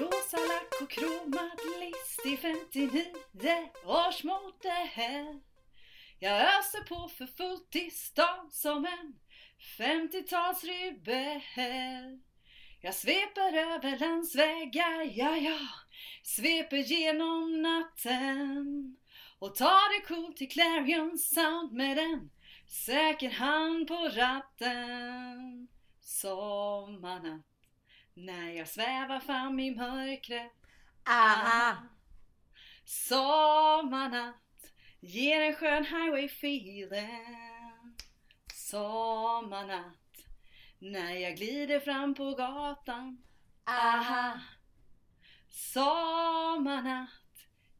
Rosa lack och kromad list i 59 års modell. Jag öser på för fullt i stan som en 50-talsrebell. Jag sveper över landsvägar, ja ja, sveper genom natten och tar det coolt till Clarion Sound med en säker hand på ratten. Sommarnatt när jag svävar fram i mörkret. Aha! Sommarnatt ger en skön highway feeling. Sommarnatt när jag glider fram på gatan. Aha! Sommarnatt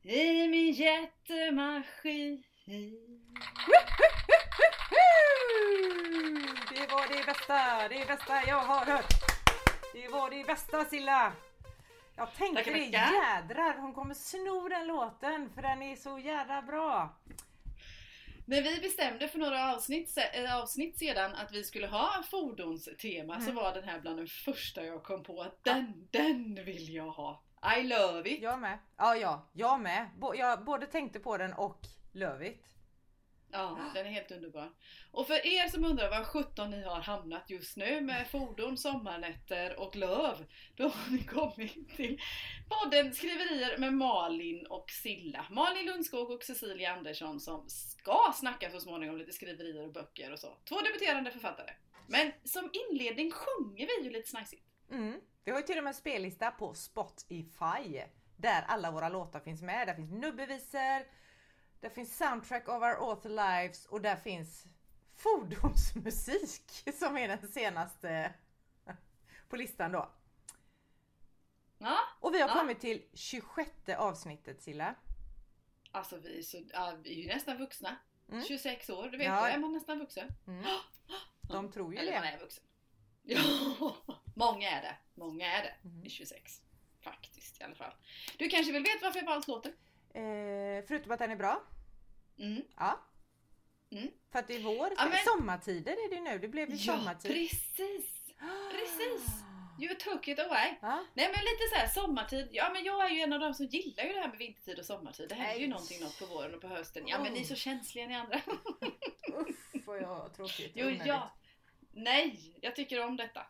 i min jättemaskin. Det var det bästa, det bästa jag har hört. Det var det bästa Silla. Jag tänkte det, jädrar hon kommer sno den låten för den är så jävla bra. När vi bestämde för några avsnitt, äh, avsnitt sedan att vi skulle ha fordonstema så Mm. var den här bland den första jag kom på att den, den vill jag ha. I love it! Jag med. Ja, ja, jag med. Bo- jag både tänkte på den och Lövit. Ja, den är helt underbar. Och för er som undrar var 17 ni har hamnat just nu med fordon, sommarnätter och löv. Då har ni kommit till podden Skriverier med Malin och Silla. Malin Lundskog och Cecilia Andersson som ska snacka så småningom lite skriverier och böcker och så. Två debuterande författare. Men som inledning sjunger vi ju lite snajsigt. Mm. Vi har ju till och med en spellista på Spotify där alla våra låtar finns med. Där finns nubbevisor, där finns soundtrack of our author lives och där finns fordonsmusik som är den senaste på listan då. Ja, Och vi har Ja. kommit till 26 avsnittet Silla. alltså vi är, så, ja, vi är ju nästan vuxna. Mm. 26 år, du vet, Ja. är man nästan vuxen. Mm. De tror ju Eller man det. är vuxen. Ja, många är det. Många är det Mm. i 26. Faktiskt i alla fall. Du kanske vill veta varför jag valt låten? Eh, förutom att den är bra. Mm. Ja. Mm. För att det är vår, Ja, men- sommartider är det nu. Det blev ju Ja, sommartid. precis! precis. You took it away. Ja. Nej men lite så här sommartid. Ja men jag är ju en av dem som gillar ju det här med vintertid och sommartid. Det händer ju Nej. någonting något på våren och på hösten. Ja men ni är så känsliga ni andra. Uff vad jag tråkigt. Jo ja. Nej, jag tycker om detta.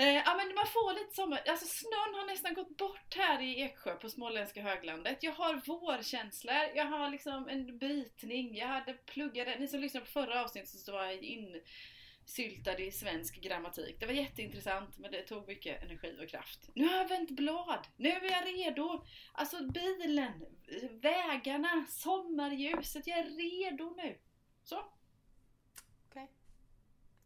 Eh, ja men man får lite sommar, alltså snön har nästan gått bort här i Eksjö på småländska höglandet. Jag har vårkänslor, jag har liksom en brytning, jag hade pluggade, ni som lyssnade på förra avsnittet så var jag insyltad i svensk grammatik. Det var jätteintressant men det tog mycket energi och kraft. Nu har jag vänt blad, nu är jag redo. Alltså bilen, vägarna, sommarljuset, jag är redo nu. Så.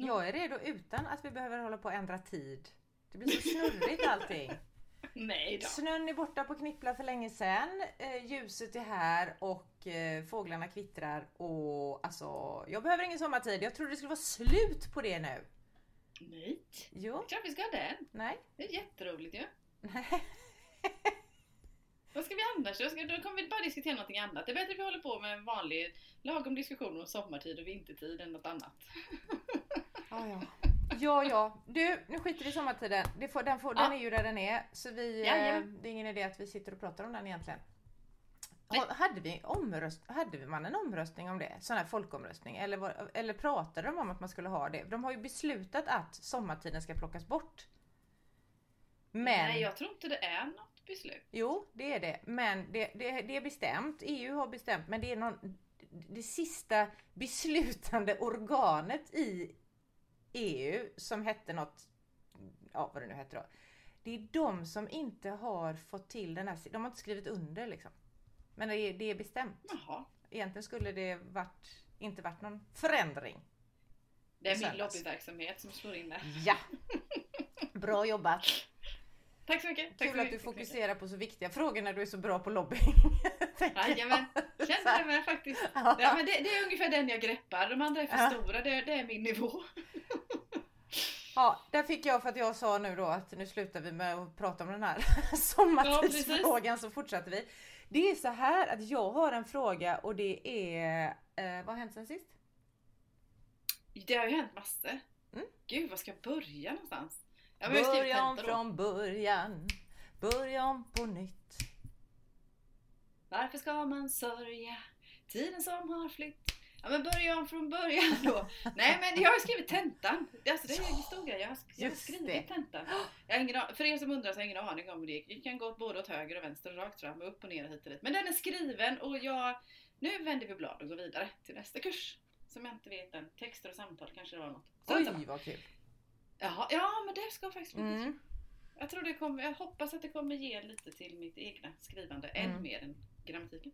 Jag är redo utan att vi behöver hålla på och ändra tid. Det blir så snurrigt allting. Nej då. Snön är borta på Knippla för länge sedan. Eh, ljuset är här och eh, fåglarna kvittrar och alltså jag behöver ingen sommartid. Jag trodde det skulle vara slut på det nu. Nej. Jo, Klart vi ska ha den. nej. Det är jätteroligt ju. Nej. Vad ska vi annars då? Då kommer vi bara diskutera någonting annat. Det är bättre att vi håller på med en vanlig lagom diskussion om sommartid och vintertid än något annat. Ja, ja. Ja, ja. Du, nu skiter vi i sommartiden. Det får, den, får, Ja. den är ju där den är. Så vi, eh, Jajamän. det är ingen idé att vi sitter och pratar om den egentligen. Nej. Hade, vi omröst, hade man en omröstning om det? Sån här folkomröstning? Eller, var, eller pratade de om att man skulle ha det? De har ju beslutat att sommartiden ska plockas bort. Men, Nej, jag tror inte det är något beslut. jo det är det. Men det, det, det är bestämt. EU har bestämt. Men det är någon, det sista beslutande organet i EU som hette något, ja vad det nu hette då. Det är de som inte har fått till den här, de har inte skrivit under liksom. Men det är, det är bestämt. Jaha. Egentligen skulle det varit, inte varit någon förändring. Det är min lobbyverksamhet som slår in där. Ja! Bra jobbat! Tack så mycket. Tack Kul så att du fokuserar på så viktiga frågor när du är så bra på lobbying. Jajamän. Kände det med faktiskt. Ja. Ja, men det, det är ungefär den jag greppar. De andra är för Ja. stora. Det, det är min nivå. Ja, där fick jag för att jag sa nu då att nu slutar vi med att prata om den här sommartidsfrågan så fortsätter vi. Det är så här att jag har en fråga och det är, eh, vad har hänt sen sist? Det har ju hänt massor. Mm. Gud, var ska jag börja någonstans? Ja, jag tenta då. från början. Börja om på nytt. Varför ska man sörja tiden som har flytt? Ja men börja om från början då. Nej men jag har skrivit tentan. Alltså det är en stor grej. Jag har, jag har Just skrivit det. tentan. Jag har ingen, för er som undrar så har jag ingen aning om hur det gick. Det kan gå både åt höger och vänster och rakt fram och upp och ner och hit och dit. Men den är skriven och jag... Nu vänder vi blad och går vidare till nästa kurs. Som jag inte vet än. Texter och samtal kanske det var något. Samma. Oj vad kul. Jaha, ja men det ska faktiskt bli. Mm. Jag tror det kommer, jag hoppas att det kommer ge lite till mitt egna skrivande, än Mm. mer än grammatiken.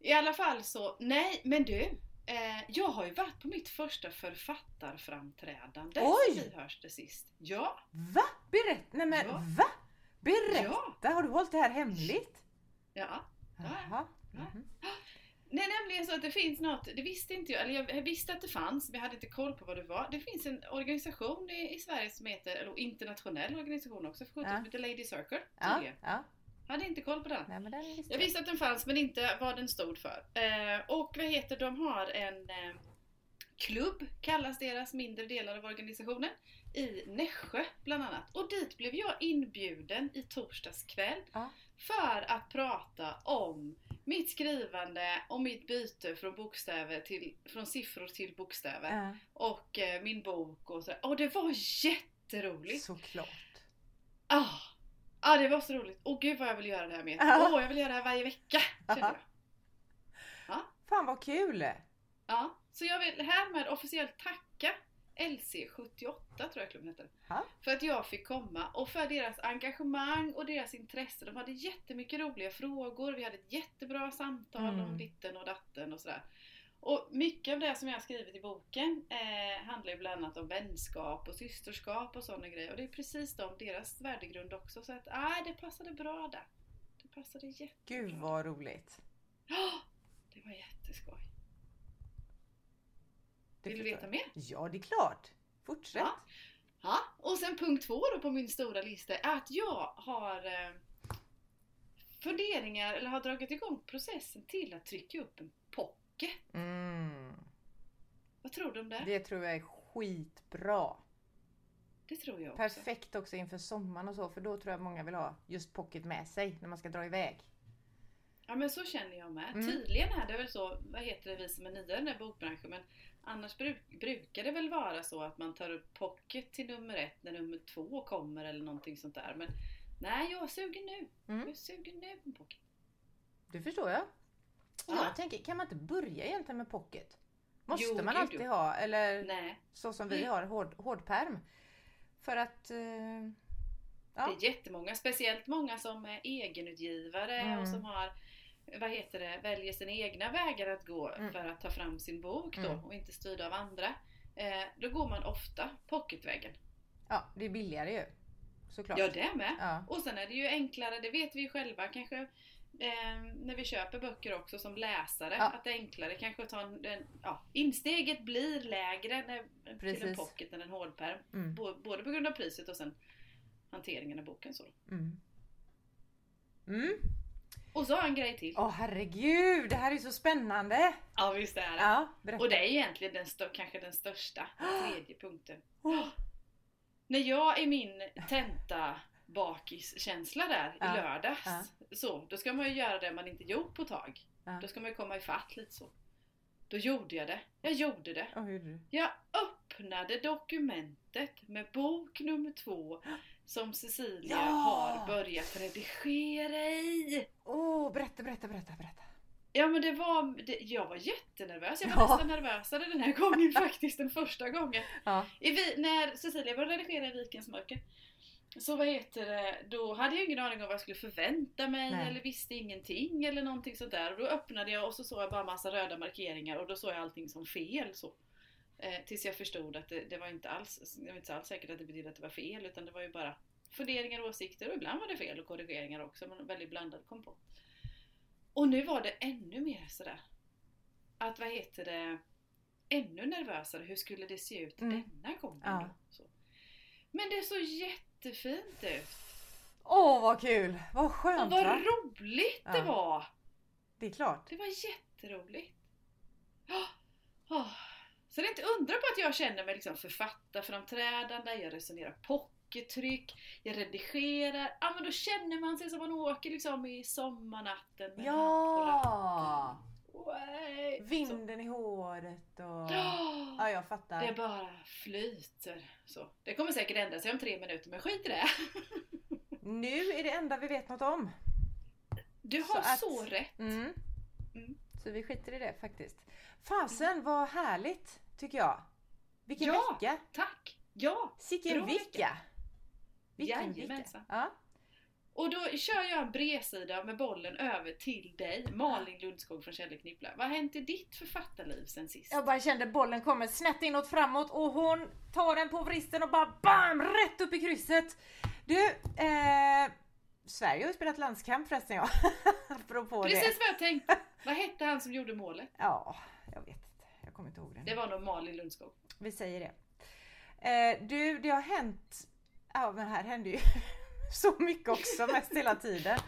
I alla fall så, nej men du. Eh, jag har ju varit på mitt första författarframträdande Oj! sen vi hörs det sist. Ja, Va? Berätta! Nej men Ja. va? Berätta! ja, Har du hållit det här hemligt? ja. Ja. Mhm. Det är nämligen så att det finns något, det visste inte jag, eller jag visste att det fanns, men jag hade inte koll på vad det var. Det finns en organisation i, i Sverige som heter, eller internationell organisation också, för Ja. heter Lady Circle. Ja. Hade inte koll på den. Nej den visste Jag visste att den fanns men inte vad den stod för. Eh, och vad heter de har en eh, klubb, kallas deras mindre delar av organisationen, i Nässjö bland annat. Och dit blev jag inbjuden i torsdags kväll Ja. för att prata om mitt skrivande och mitt byte från bokstäver till, från siffror till bokstäver. Ja, Och eh, min bok och så. Och det var jätteroligt! såklart. Ah, ah, det var så roligt. Åh gud vad jag vill göra det här med. Ja. Åh, jag vill göra det här varje vecka. Kände jag. Fan vad kul! Ja, så jag vill härmed officiellt tacka LC78 tror jag klubben heter. Ja. För att jag fick komma och för deras engagemang och deras intresse. De hade jättemycket roliga frågor, vi hade ett jättebra samtal Mm. om ditten och datten och sådär. Och mycket av det som jag har skrivit i boken eh, handlar ju bland annat om vänskap och systerskap och sådana grejer. Och det är precis de, deras värdegrund också. Så att, nej, det passade bra där. Det passade jättebra. Gud vad roligt. Ja, det var jätteskoj. Det Vill du veta mer? Ja, det är klart. Fortsätt. Ja. Ja, och sen punkt två då på min stora lista är att jag har eh, funderingar, eller har dragit igång processen till att trycka upp en pocket. Mm. Vad tror du om det? Det tror jag är skitbra. Det tror jag också. Perfekt också inför sommaren och så för då tror jag många vill ha just pocket med sig när man ska dra iväg. Ja men så känner jag med. Mm. Tydligen är det väl så, vad heter det vi som är nya i den här bokbranschen, men annars bruk, brukar det väl vara så att man tar upp pocket till nummer ett när nummer två kommer eller någonting sånt där. Men nej, jag är sugen nu. Mm. Jag är sugen nu på pocket. Det förstår jag. Ja. Jag tänker, kan man inte börja egentligen med pocket? Måste Jo, man alltid jo. ha, eller Nej, så som vi har, hård, hårdperm? För att... Eh, ja. Det är jättemånga, speciellt många som är egenutgivare Mm. och som har vad heter det, väljer sina egna vägar att gå Mm. för att ta fram sin bok då Mm. och inte styrda av andra. Eh, då går man ofta pocketvägen. ja, det är billigare ju. Såklart. Ja, det med. Ja. Och sen är det ju enklare, det vet vi ju själva kanske eh, när vi köper böcker också som läsare, Ja. att det är enklare kanske att ta en, en ja, insteget blir lägre när, till en pocket än en hårdperm. Mm. Både på grund av priset och sen hanteringen av boken. Så. Mm. Mm. Och så har jag en grej till. Åh herregud, det här är så spännande! Ja visst är det. Ja, berätta. Och det är egentligen den kanske den största, tredje punkten. Oh. När jag i min tenta bakiskänsla där Ja, i lördags, ja. så, då ska man ju göra det man inte gjort på tag. Ja. Då ska man ju komma ifatt lite så. Då gjorde jag det. Jag gjorde det. Hur gjorde? Jag öppnade dokumentet med bok nummer två som Cecilia Ja! har börjat redigera i. Åh, berätta, berätta, berätta, berätta. Ja men det var, det, jag var jättenervös. Jag var Ja. nästan nervösare den här gången faktiskt, den första gången. Ja. I, när Cecilia började redigera i Vikens mörker så vad heter det, då hade jag ingen aning om vad jag skulle förvänta mig Nej. eller visste ingenting eller någonting sånt där. Och då öppnade jag och så såg jag bara massa röda markeringar och då såg jag allting som fel. Så. Eh, tills jag förstod att det, det var inte alls, det var inte alls säkert att det betydde att det var fel utan det var ju bara funderingar och åsikter och ibland var det fel och korrigeringar också men väldigt blandad kom på. Och nu var det ännu mer sådär att vad heter det ännu nervösare. Hur skulle det se ut Mm. denna gången Ja. då? Så. Men det såg jättefint ut. Åh, vad kul! Vad Och skönt vad va? roligt det Ja. var! Det är klart. Det var jätteroligt. Åh, åh. Så det är inte undra på att jag känner mig liksom författarframträdande, jag resonerar pocket, mycket tryck, jag redigerar, ja men då känner man sig som man åker liksom i sommarnatten med Ja! Way. Vinden i håret och... Så. Ja, jag fattar. Det bara flyter så. Det kommer säkert ändra sig om tre minuter men skit i det. Nu är det enda vi vet något om. Du Så har att- så rätt. Mm. Mm. Så vi skiter i det faktiskt. Fasen vad härligt tycker jag. Vilken Ja. vecka! Tack! Ja! Sicken vecka! vecka. Vilken vecka! Jajamensan. Ja. Och då kör jag en bredsida med bollen över till dig, Malin Lundskog från Kjell Knippla. Vad har hänt i ditt författarliv sen sist? Jag bara kände bollen kommer snett inåt framåt och hon tar den på vristen och bara BAM! Rätt upp i krysset! Du, eh, Sverige har ju spelat landskamp förresten ja. Apropå det. Precis vad jag tänkte. Vad hette han som gjorde målet? Ja, jag vet inte. Jag kommer inte ihåg det. Det var nog Malin Lundskog. Vi säger det. Eh, du, det har hänt... Ja, men här händer ju så mycket också, mest hela tiden.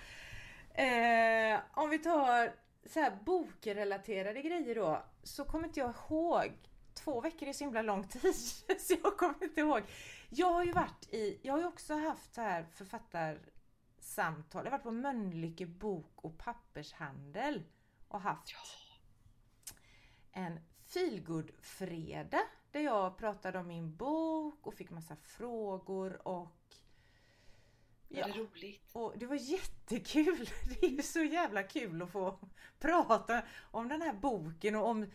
Eh, om vi tar så här bokrelaterade grejer då, så kommer inte jag ihåg. Två veckor är så himla lång tid, så jag kommer inte ihåg. Jag har ju varit i, jag har ju också haft så här författarsamtal. Jag har varit på Mölnlycke bok och pappershandel och haft en feelgood-fredag där jag pratade om min bok och fick massa frågor och Var det roligt? och det var jättekul! Det är ju så jävla kul att få prata om den här boken och om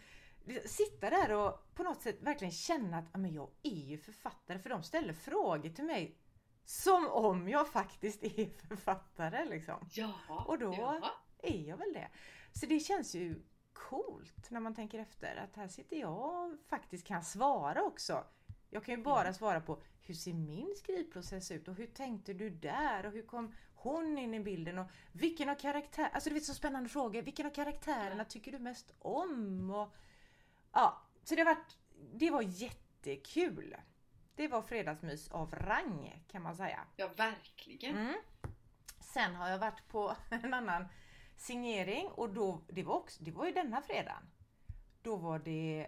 Sitta där och på något sätt verkligen känna att "Ja, men jag är ju författare för de ställer frågor till mig som om jag faktiskt är författare liksom. Ja. Och då- Ja. Är jag väl det? Så det känns ju coolt när man tänker efter att här sitter jag och faktiskt kan svara också. Jag kan ju bara Mm. svara på hur ser min skrivprocess ut och hur tänkte du där och hur kom hon in i bilden och vilken av karaktär, alltså du vet så spännande frågor, vilken av karaktärerna Ja. tycker du mest om? Och, ja, så det, har varit, det var jättekul. Det var fredagsmys av rang kan man säga. ja, verkligen. Mm. Sen har jag varit på en annan signering och då, det var, också, det var ju denna fredagen. Då var det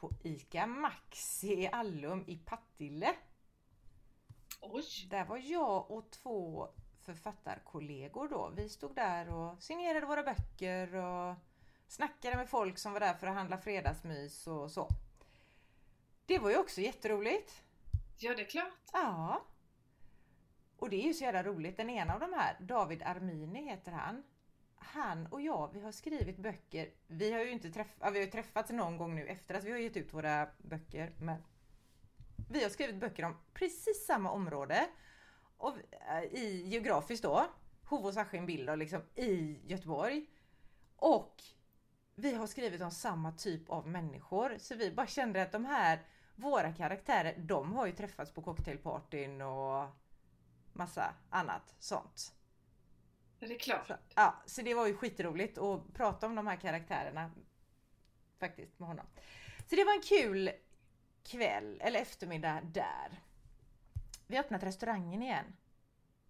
på ICA Maxi i Allum i Partille. Oj! Där var jag och två författarkollegor då. Vi stod där och signerade våra böcker och snackade med folk som var där för att handla fredagsmys och så. Det var ju också jätteroligt. Ja, det är klart. Ja. Och det är ju så jävla roligt. Den ena av de här, David Armini heter han. Han och jag, vi har skrivit böcker. Vi har ju inte träff, vi har ju träffats någon gång nu efter att vi har gett ut våra böcker. Men vi har skrivit böcker om precis samma område. Och, eh, i, geografiskt då. Hovås Askim då, liksom i Göteborg. Och vi har skrivit om samma typ av människor. Så vi bara kände att de här våra karaktärer, de har ju träffats på cocktailpartyn och massa annat sånt. Det är klart. Så, ja, så det var ju skitroligt att prata om de här karaktärerna faktiskt med honom. Så det var en kul kväll eller eftermiddag där. Vi har öppnat restaurangen igen.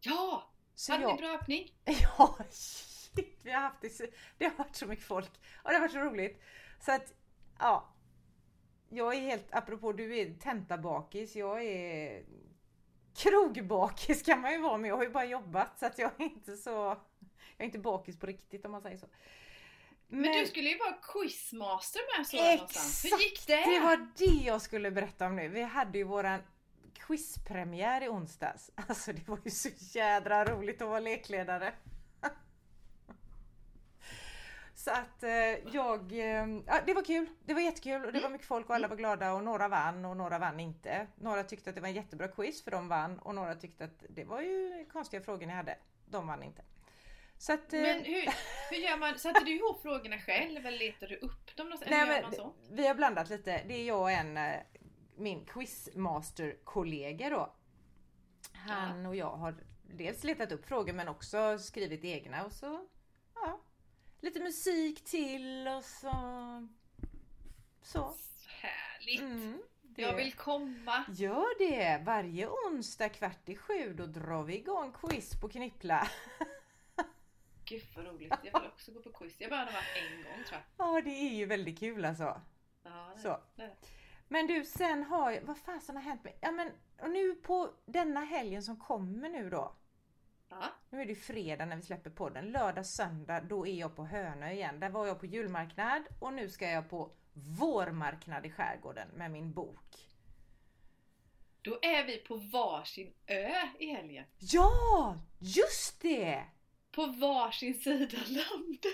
Ja! Så Hade jag... ni bra öppning? Ja, shit, vi har haft det, så... det har varit så mycket folk och det har varit så roligt. Så att, ja. Jag är helt, apropå du är tentabakis, jag är krogbakis kan man ju vara men jag har ju bara jobbat så att jag är inte så, jag är inte bakis på riktigt om man säger så. Men, du skulle ju vara quizmaster med så någonstans. Hur Exakt! gick det? Det var det jag skulle berätta om nu. Vi hade ju våran quizpremiär i onsdags. Alltså det var ju så jädra roligt att vara lekledare. Så att eh, jag, eh, ja, det var kul. Det var jättekul och det var mycket folk och alla var glada och några vann och några vann inte. Några tyckte att det var en jättebra quiz för de vann och några tyckte att det var ju konstiga frågor ni hade. De vann inte. Så att, eh, Men hur, hur gör man? Sätter du ihop frågorna själv eller letar du upp dem någonstans? Nej, men så? Vi har blandat lite. Det är jag och en, eh, min quizmaster-kollega då. Han och jag har dels letat upp frågor men också skrivit egna och så, ja. Lite musik till och så. Så. Härligt! Mm, Jag vill komma. Gör det! Varje onsdag kvart i sju då drar vi igång quiz på Knippla. Gud vad roligt. Jag vill också gå på quiz. Jag bara har varit en gång tror jag. Ja det är ju väldigt kul alltså. Ja, det, Så. det. Men du, sen har jag, vad fasen har hänt med, ja men och nu på denna helgen som kommer nu då. Ja. Nu är det fredag när vi släpper podden. Lördag, söndag, då är jag på Hönö igen. Där var jag på julmarknad och nu ska jag på vårmarknad i skärgården med min bok. Då är vi på varsin ö i helgen. Ja, just det! På varsin sida landet.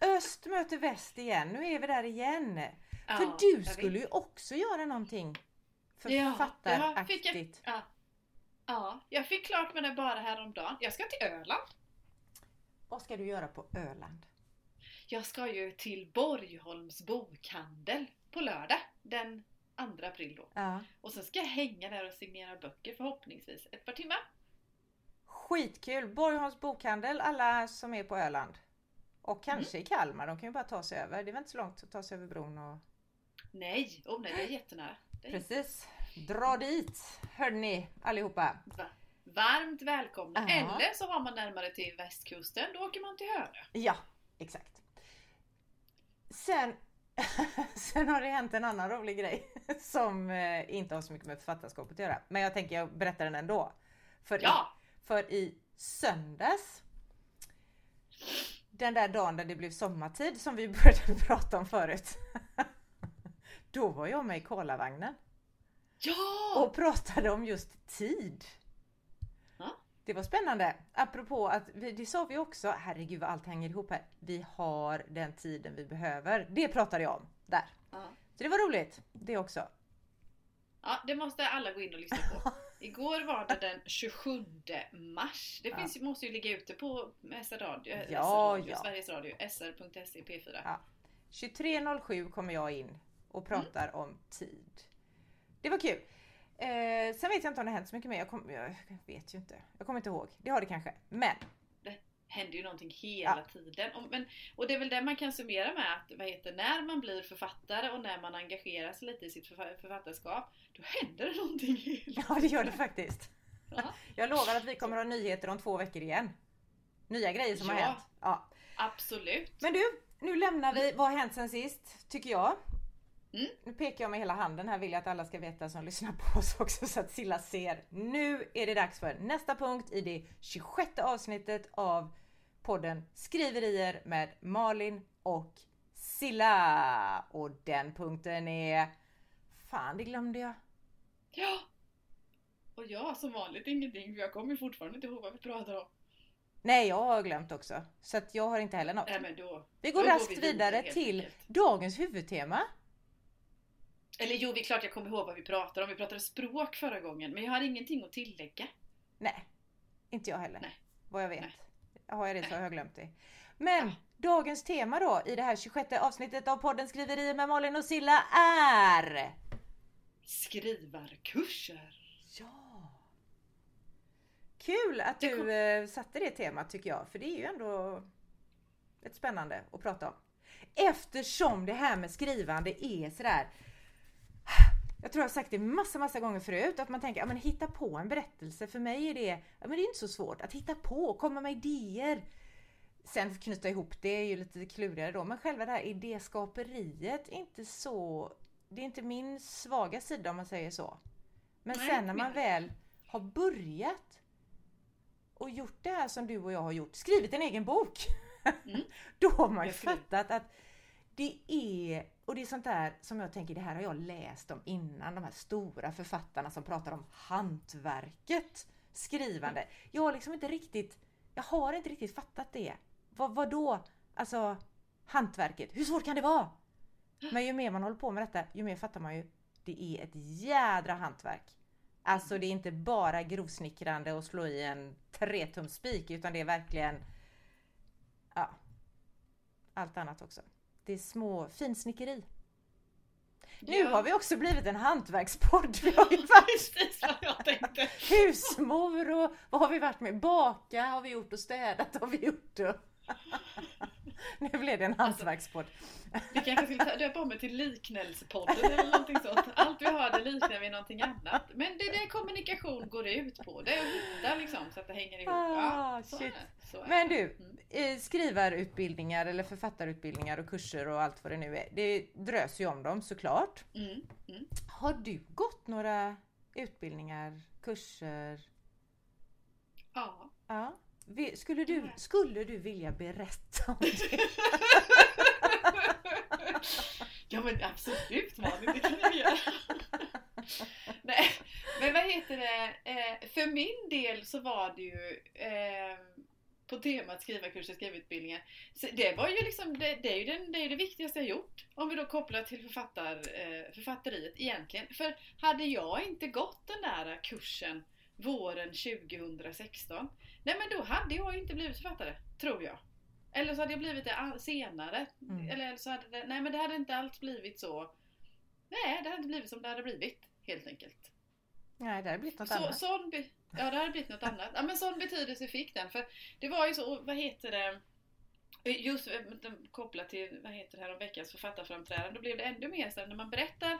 Öst möter väst igen. Nu är vi där igen. Ja, För du skulle ju också göra någonting författaraktigt. Ja. Ja, jag fick klart med det bara häromdagen. Jag ska till Öland. Vad ska du göra på Öland? Jag ska ju till Borgholms bokhandel på lördag den 2 april då. Ja. Och sen ska jag hänga där och signera böcker förhoppningsvis ett par timmar. Skitkul! Borgholms bokhandel, alla som är på Öland. Och kanske i Kalmar, de kan ju bara ta sig över. Det är väl inte så långt att ta sig över bron och... Nej, oh nej, det är jättenära. Det är Precis! Dra dit! Hörni allihopa! va- varmt välkomna. Ja. Eller så har man närmare till västkusten, då åker man till Hönö. Ja, exakt. Sen, sen har det hänt en annan rolig grej som eh, inte har så mycket med författarskapet att göra. Men jag tänker jag berättar den ändå. För, Ja! i, för i söndags, den där dagen där det blev sommartid som vi började prata om förut. Då var jag med i Kolavagnen Ja! och pratade om just tid. Ja. Det var spännande. Apropå att, vi, det sa vi också, herregud vad allt hänger ihop här. Vi har den tiden vi behöver. Det pratade jag om där. Ja. Så det var roligt det också. Ja, det måste alla gå in och lyssna på. Igår var det den 27 mars. Det finns, måste ju ligga ute på SR Radio, Ja, SR Radio ja. Sveriges Radio, sr.se P4. Ja. 23.07 kommer jag in och pratar om tid. Det var kul. Eh, sen vet jag inte om det har hänt så mycket mer. Jag, kom, jag vet ju inte. Jag kommer inte ihåg. Det har det kanske. Men händer ju någonting hela Ja. tiden. Och, men, och det är väl det man kan summera med att vad heter, när man blir författare och när man engagerar sig lite i sitt förfa- författarskap, då händer det någonting hela ja, det gör det faktiskt. Ja. Jag lovar att vi kommer ha nyheter om två veckor igen. Nya grejer som har Ja. hänt. Ja. Absolut. Men du, nu lämnar vi vad har hänt sen sist, tycker jag. Mm. Nu pekar jag med hela handen här vill jag att alla ska veta som lyssnar på oss också så att Silla ser. Nu är det dags för nästa punkt i det 26 avsnittet av podden Skriverier med Malin och Silla. Och den punkten är... Fan, det glömde jag. Ja! Och jag som vanligt ingenting, för jag kommer fortfarande inte ihåg vad vi pratar om. Nej, jag har glömt också. Så att jag har inte heller något. Nej men då... Vi går då går raskt vi vidare, vidare till dagens huvudtema. Eller jo, det är klart jag kommer ihåg vad vi pratar om. Vi pratade språk förra gången, men jag har ingenting att tillägga. Nej, inte jag heller. Nej. Vad jag vet. Nej. Har jag det så har jag glömt det. Men Ja. dagens tema då i det här 26 avsnittet av podden Skriverier med Malin och Silla är... Skrivarkurser. Ja! Kul att du kom- eh, satte det temat tycker jag, för det är ju ändå ett spännande att prata om. Eftersom det här med skrivande är sådär jag tror jag har sagt det massa, massa gånger förut att man tänker, ja men hitta på en berättelse. För mig är det, ja men det är inte så svårt att hitta på, komma med idéer. Sen knyta ihop det är ju lite klurigare då, men själva det här idéskaperiet är inte så, det är inte min svaga sida om man säger så. Men Nej, sen när man väl har börjat och gjort det här som du och jag har gjort, skrivit en egen bok. Mm. Då har man ju fattat att det är, och det är sånt där som jag tänker, det här har jag läst om innan, de här stora författarna som pratar om hantverket skrivande. Jag har liksom inte riktigt, jag har inte riktigt fattat det. Vad, vad då? Alltså, hantverket, hur svårt kan det vara? Men ju mer man håller på med detta, ju mer fattar man ju, det är ett jädra hantverk. Alltså det är inte bara grovsnickrande och slå i en tretumspik utan det är verkligen Ja Allt annat också. Det är små finsnickeri. Nu Ja. har vi också blivit en hantverkspodd. Vi har ju varit husmor och vad har vi varit med? Baka har vi gjort och städat har vi gjort. Och... Nu blev det en hantverkspodd. Vi kanske skulle döpa om det till liknelsepodden eller någonting sånt. Allt vi har det liknar vi någonting annat. Men det är det kommunikation går ut på. Det är att hitta liksom så att det hänger ihop. Ah, Ja, så är. Så är Men du, Mm. eh, skrivarutbildningar eller författarutbildningar och kurser och allt vad det nu är. Det drös ju om dem såklart. Mm. Mm. Har du gått några utbildningar, kurser? Ja. Ja. Skulle du, Nej. skulle du vilja berätta om det? ja men absolut Malin, det kan jag göra. Nej, men vad heter det? Eh, för min del så var det ju eh, på temat skrivarkurser, skrivutbildningar. Så det var ju liksom, det, det är ju den, det, är det viktigaste jag gjort. Om vi då kopplar till författar, eh, författeriet egentligen. För hade jag inte gått den där kursen våren 2016, nej men då hade jag inte blivit författare, tror jag. Eller så hade jag blivit det senare. Mm. Eller så hade det, nej men det hade inte alls blivit så. Nej, det hade inte blivit som det hade blivit. Helt enkelt. Nej, det har blivit något Så, annat. sån be, ja, det hade blivit något annat. Ja, men sån betydelse fick den. För det var ju så, vad heter det? Just eh, kopplat till, vad heter det här om veckans författarframträdande, då blev det ännu mer så när man berättar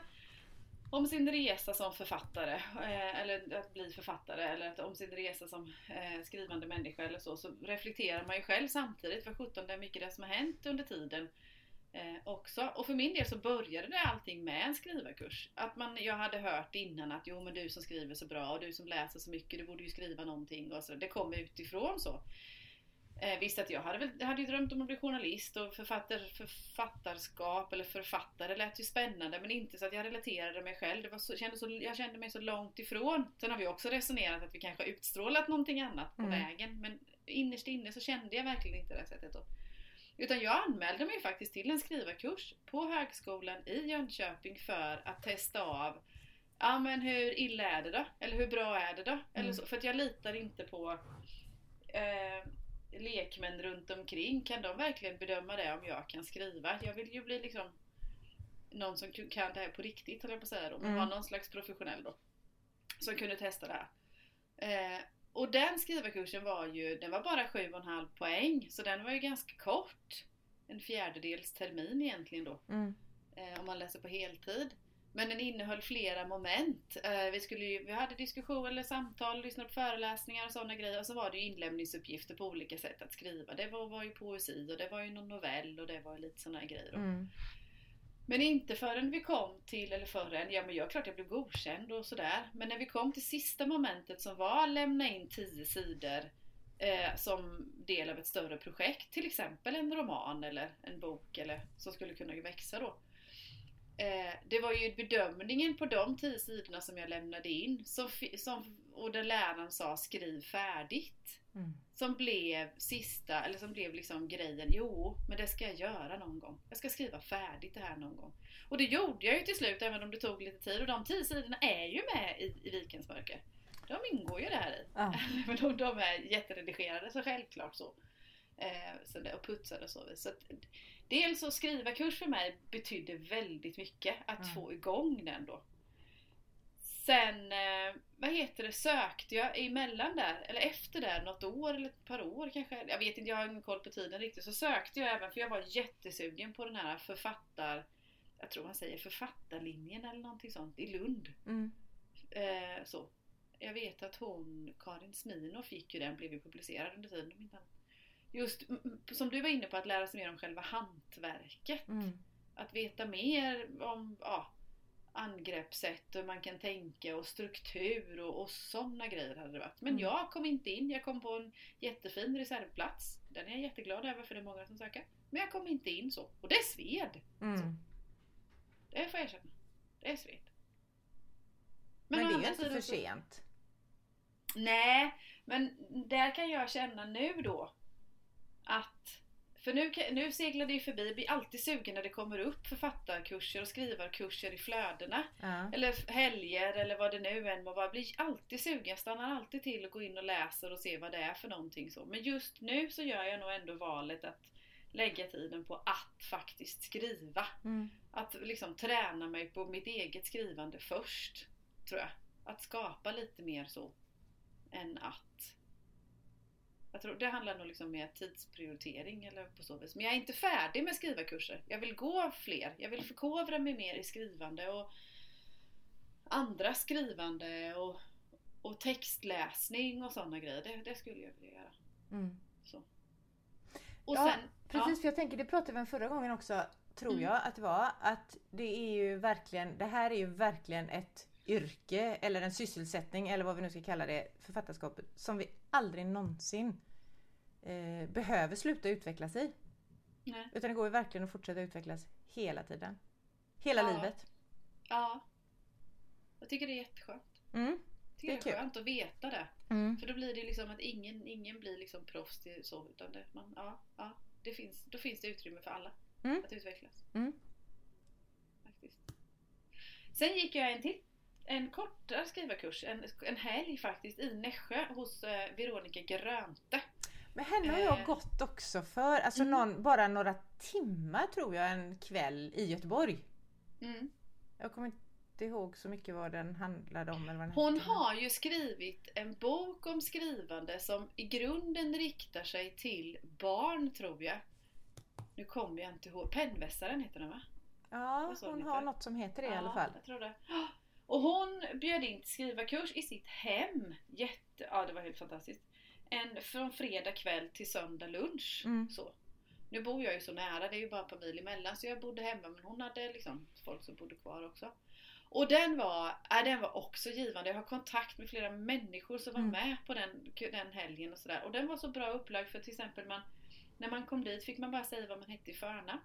om sin resa som författare, eh, eller att bli författare, eller att, om sin resa som eh, skrivande människa eller så, så reflekterar man ju själv samtidigt, för 17 det är mycket det som har hänt under tiden eh, också. Och för min del så började det allting med en skrivarkurs. Att man, jag hade hört innan att jo men du som skriver så bra och du som läser så mycket, du borde ju skriva någonting och så. Det kom utifrån så. Eh, visst att jag hade, väl, hade ju drömt om att bli journalist och författar, författarskap eller författare lät ju spännande men inte så att jag relaterade mig själv. Det var så, kände så, jag kände mig så långt ifrån. Sen har vi också resonerat att vi kanske har utstrålat någonting annat på Mm. vägen men innerst inne så kände jag verkligen inte det sättet då. Utan jag anmälde mig faktiskt till en skrivarkurs på högskolan i Jönköping för att testa av Ja men hur illa är det då? Eller hur bra är det då? Eller Mm. så, för att jag litar inte på eh, lekmän runt omkring. Kan de verkligen bedöma det om jag kan skriva? Jag vill ju bli liksom någon som kan det här på riktigt höll jag på att säga då. Men Mm. vara någon slags professionell då. Som kunde testa det här. Eh, och den skrivarkursen var ju, den var bara 7,5 poäng. Så den var ju ganska kort. En fjärdedels termin egentligen då Mm. eh, om man läser på heltid. Men den innehöll flera moment. Eh, vi, skulle ju, vi hade diskussion eller samtal, lyssnade på föreläsningar och sådana grejer. Och så var det ju inlämningsuppgifter på olika sätt att skriva. Det var, var ju poesi och det var ju någon novell och det var lite sådana grejer. Mm. Men inte förrän vi kom till, eller förrän, ja men jag klart jag blev godkänd och sådär. Men när vi kom till sista momentet som var lämna in 10 sidor eh, som del av ett större projekt. Till exempel en roman eller en bok eller som skulle kunna växa då. Eh, det var ju bedömningen på de 10 sidorna som jag lämnade in som, som, och där läraren sa skriv färdigt. Mm. Som blev sista, eller som blev liksom grejen, jo, men det ska jag göra någon gång. Jag ska skriva färdigt det här någon gång. Och det gjorde jag ju till slut, även om det tog lite tid. Och de tio sidorna är ju med i, i Vikens mörker. De ingår ju där i. Ja. Men de, de är jätteredigerade, så självklart så. Eh, så det, och putsade och så. så att, dels så skriva kurs för mig betydde väldigt mycket. Att Mm. få igång den då. Sen, eh, vad heter det, sökte jag emellan där, eller efter där, något år eller ett par år kanske. Jag vet inte, jag har ingen koll på tiden riktigt. Så sökte jag även, för jag var jättesugen på den här författar... Jag tror man säger författarlinjen eller någonting sånt, i Lund. Mm. Eh, så. Jag vet att hon, Karin Smino, fick ju den, blev ju publicerad under tiden. om inte annat. Just som du var inne på, att lära sig mer om själva hantverket. Mm. Att veta mer om ja, angreppssätt hur man kan tänka och struktur och, och sådana grejer hade det varit. Men Mm. jag kom inte in. Jag kom på en jättefin reservplats. Den är jag jätteglad över för det är många som söker. Men jag kom inte in så. Och det sved. Mm. Det får jag erkänna. Det sved. Men, å det är ju inte för sent. Nej, men där kan jag känna nu då att för nu, nu seglar det ju förbi, jag blir alltid sugen när det kommer upp författarkurser och skrivarkurser i flödena. Ja. Eller helger eller vad det nu än må vara. Jag blir alltid sugen, jag stannar alltid till och går in och läser och ser vad det är för någonting så. Men just nu så gör jag nog ändå valet att lägga tiden på att faktiskt skriva. Mm. Att liksom träna mig på mitt eget skrivande först, tror jag. Att skapa lite mer så, än att Jag tror det handlar nog liksom mer tidsprioritering eller på så vis. Men jag är inte färdig med skrivarkurser. Jag vill gå fler. Jag vill förkovra mig mer i skrivande och andra skrivande och, och textläsning och sådana grejer. Det, det skulle jag vilja göra. Mm. Så. Och Ja, sen, Precis, för jag tänker, det pratade vi om förra gången också, tror Mm. jag att det var, att det är ju verkligen, det här är ju verkligen ett yrke eller en sysselsättning eller vad vi nu ska kalla det, författarskapet, som vi aldrig någonsin eh, behöver sluta utvecklas i. Nej. Utan det går ju verkligen att fortsätta utvecklas hela tiden. Hela Ja. livet. Ja. Jag tycker det är jätteskönt. Mm. Jag tycker Det det är är skönt att veta det. Mm. För då blir det liksom att ingen, ingen blir liksom proffs till så utan det, man, ja, ja, det finns, då finns det utrymme för alla Mm. att utvecklas. Mm. Faktiskt. Sen gick jag en till. En kortare skrivarkurs, en, en helg faktiskt i Nässjö hos eh, Veronica Grönte. Men henne har jag Eh. gått också för, alltså Mm. någon, bara några timmar tror jag en kväll i Göteborg. Mm. Jag kommer inte ihåg så mycket vad den handlade om eller vad den Hon har ju skrivit en bok om skrivande som i grunden riktar sig till barn tror jag. Nu kommer jag inte ihåg. Pennvässaren heter den va? Ja, hon har något som heter det i Ja, alla fall. Jag tror det. Och hon bjöd in till skrivarkurs i sitt hem. Jätte, ja det var helt fantastiskt. En, från fredag kväll till söndag lunch. Mm. Så. Nu bor jag ju så nära, det är ju bara ett par mil emellan så jag bodde hemma men hon hade liksom folk som bodde kvar också. Och den var, äh, den var också givande. Jag har kontakt med flera människor som var Mm. med på den, den helgen och sådär. Och den var så bra upplagd för till exempel man, när man kom dit fick man bara säga vad man hette i förnamn.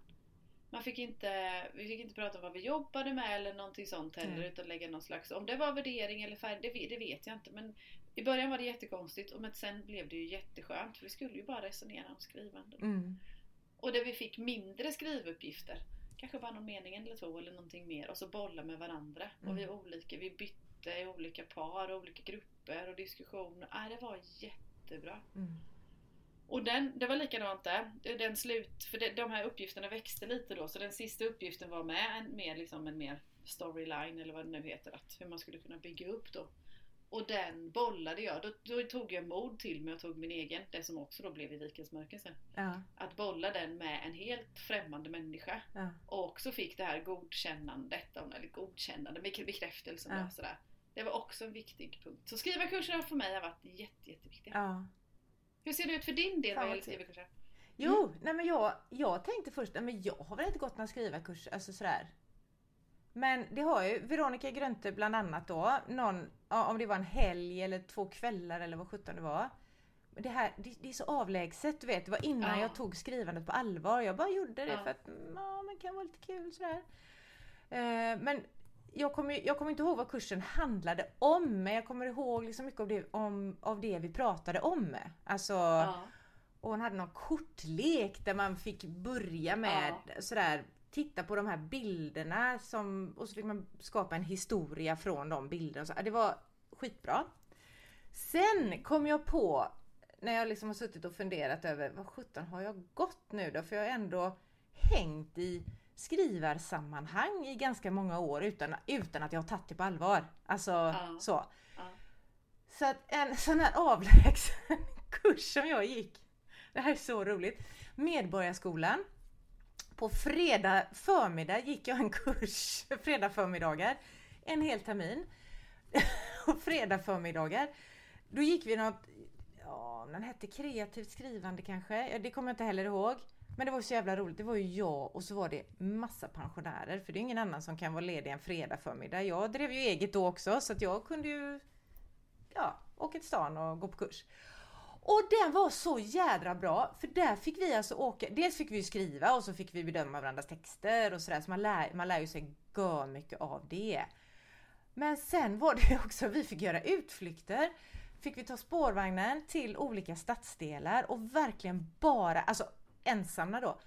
Man fick inte, vi fick inte prata om vad vi jobbade med eller någonting sånt heller Mm. utan lägga någon slags, om det var värdering eller färg, det, vet- det vet jag inte men i början var det jättekonstigt och men sen blev det ju jätteskönt för vi skulle ju bara resonera om skrivande. Mm. Och där vi fick mindre skrivuppgifter. Kanske bara någon mening eller två eller någonting mer och så bolla med varandra. Mm. Och vi olika, vi bytte i olika par, olika grupper och diskussioner. Ah, det var jättebra. Mm. Och den, det var likadant där. Den slut, för det, de här uppgifterna växte lite då så den sista uppgiften var med en mer, liksom en mer storyline eller vad det nu heter. Att hur man skulle kunna bygga upp då. Och den bollade jag. Då, då tog jag mod till mig och tog min egen, det som också då blev i Vikens mörker sen. Ja, Att bolla den med en helt främmande människa. ja. Och också fick det här godkännandet, eller godkännande, bek- bekräftelsen Ja. och sådär. Det var också en viktig punkt. Så skrivarkurserna för mig har varit jätte, jätteviktiga. ja. Hur ser det ut för din del kul. skrivarkurser? Jo, nej men jag, jag tänkte först, nej men jag har väl inte gått någon skrivarkurs, alltså sådär. Men det har ju Veronica Grönte bland annat då, någon, om det var en helg eller två kvällar eller vad sjutton det var. Det, här, det, det är så avlägset, du vet. Det var innan Ja. jag tog skrivandet på allvar. Jag bara gjorde det Ja. för att mm, ja, det kan vara lite kul sådär. Eh, men jag kommer, jag kommer inte ihåg vad kursen handlade om, men jag kommer ihåg liksom mycket av det, om, av det vi pratade om. Alltså, Ja. och hon hade någon kortlek där man fick börja med sådär Titta på de här bilderna som, och så fick man skapa en historia från de bilderna. Så, det var skitbra. Sen kom jag på när jag liksom har suttit och funderat över vad sjutton har jag gått nu då? För jag har ändå hängt i skrivarsammanhang i ganska många år utan, utan att jag har tagit det på allvar. Alltså Ja. så. Ja. Så att en sån här avlägsen kurs som jag gick. Det här är så roligt. Medborgarskolan. På fredag förmiddag gick jag en kurs, fredag förmiddagar, en hel termin. Och fredag förmiddagar, då gick vi något, ja den hette kreativt skrivande kanske, det kommer jag inte heller ihåg. Men det var så jävla roligt, det var ju jag och så var det massa pensionärer, för det är ingen annan som kan vara ledig en fredag förmiddag. Jag drev ju eget då också så att jag kunde ju ja, åka till stan och gå på kurs. Och den var så jädra bra för där fick vi alltså åka, dels fick vi skriva och så fick vi bedöma varandras texter och sådär så man lär, man lär ju sig gör mycket av det. Men sen var det ju också, vi fick göra utflykter. Fick vi ta spårvagnen till olika stadsdelar och verkligen bara, alltså ensamma då,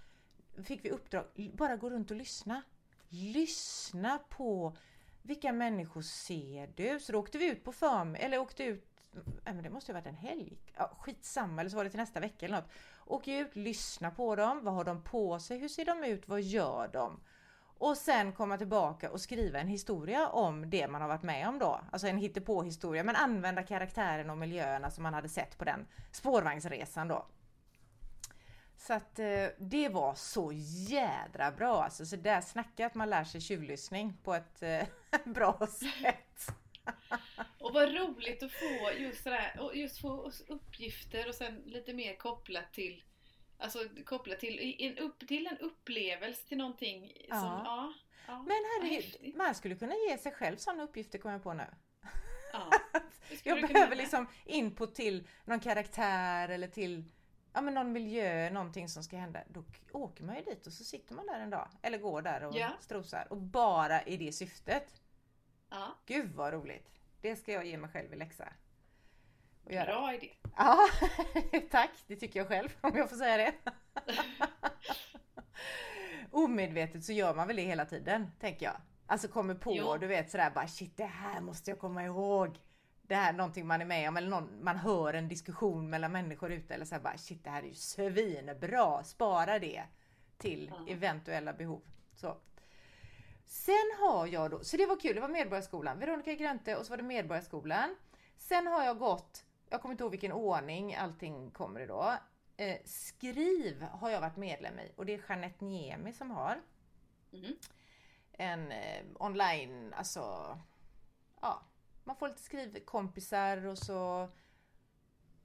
fick vi uppdrag, bara gå runt och lyssna. Lyssna på vilka människor ser du? Så då åkte vi ut på förm eller åkte ut, nej men det måste ju ha varit en helg. Ja, skitsamma, eller så var det till nästa vecka eller något. Åk ut, lyssna på dem, vad har de på sig, hur ser de ut, vad gör de? Och sen komma tillbaka och skriva en historia om det man har varit med om då. Alltså en hittepå-historia men använda karaktären och miljöerna som man hade sett på den spårvagnsresan då. Så att eh, det var så jädra bra alltså. Så där snackar att man lär sig tjuvlyssning på ett eh, bra sätt. och vad roligt att få just sådär, och just få uppgifter och sen lite mer kopplat till Alltså kopplat till en, upp, till en upplevelse till någonting Ja. som, ja. ja Men herregud, man skulle kunna ge sig själv sådana uppgifter kommer jag på nu. Ja. Jag behöver liksom input till någon karaktär eller till ja, men någon miljö, någonting som ska hända. Då åker man ju dit och så sitter man där en dag. Eller går där och Ja. strosar. Och bara i det syftet. Ja, Gud vad roligt! Det ska jag ge mig själv i läxa. Och göra. bra idé. Ja, tack! Det tycker jag själv om jag får säga det. Omedvetet så gör man väl det hela tiden, tänker jag. Alltså kommer på, Jo. du vet sådär bara shit det här måste jag komma ihåg. Det här är någonting man är med om eller någon, man hör en diskussion mellan människor ute eller så här bara shit det här är ju svinbra, spara det till eventuella behov. Så. Sen har jag då, så det var kul, det var Medborgarskolan, Veronica Grönte och så var det Medborgarskolan. Sen har jag gått, jag kommer inte ihåg vilken ordning allting kommer i då. Eh, Skriv har jag varit medlem i och det är Jeanette Niemi som har Mhm. en eh, online, alltså ja, man får lite skrivkompisar och så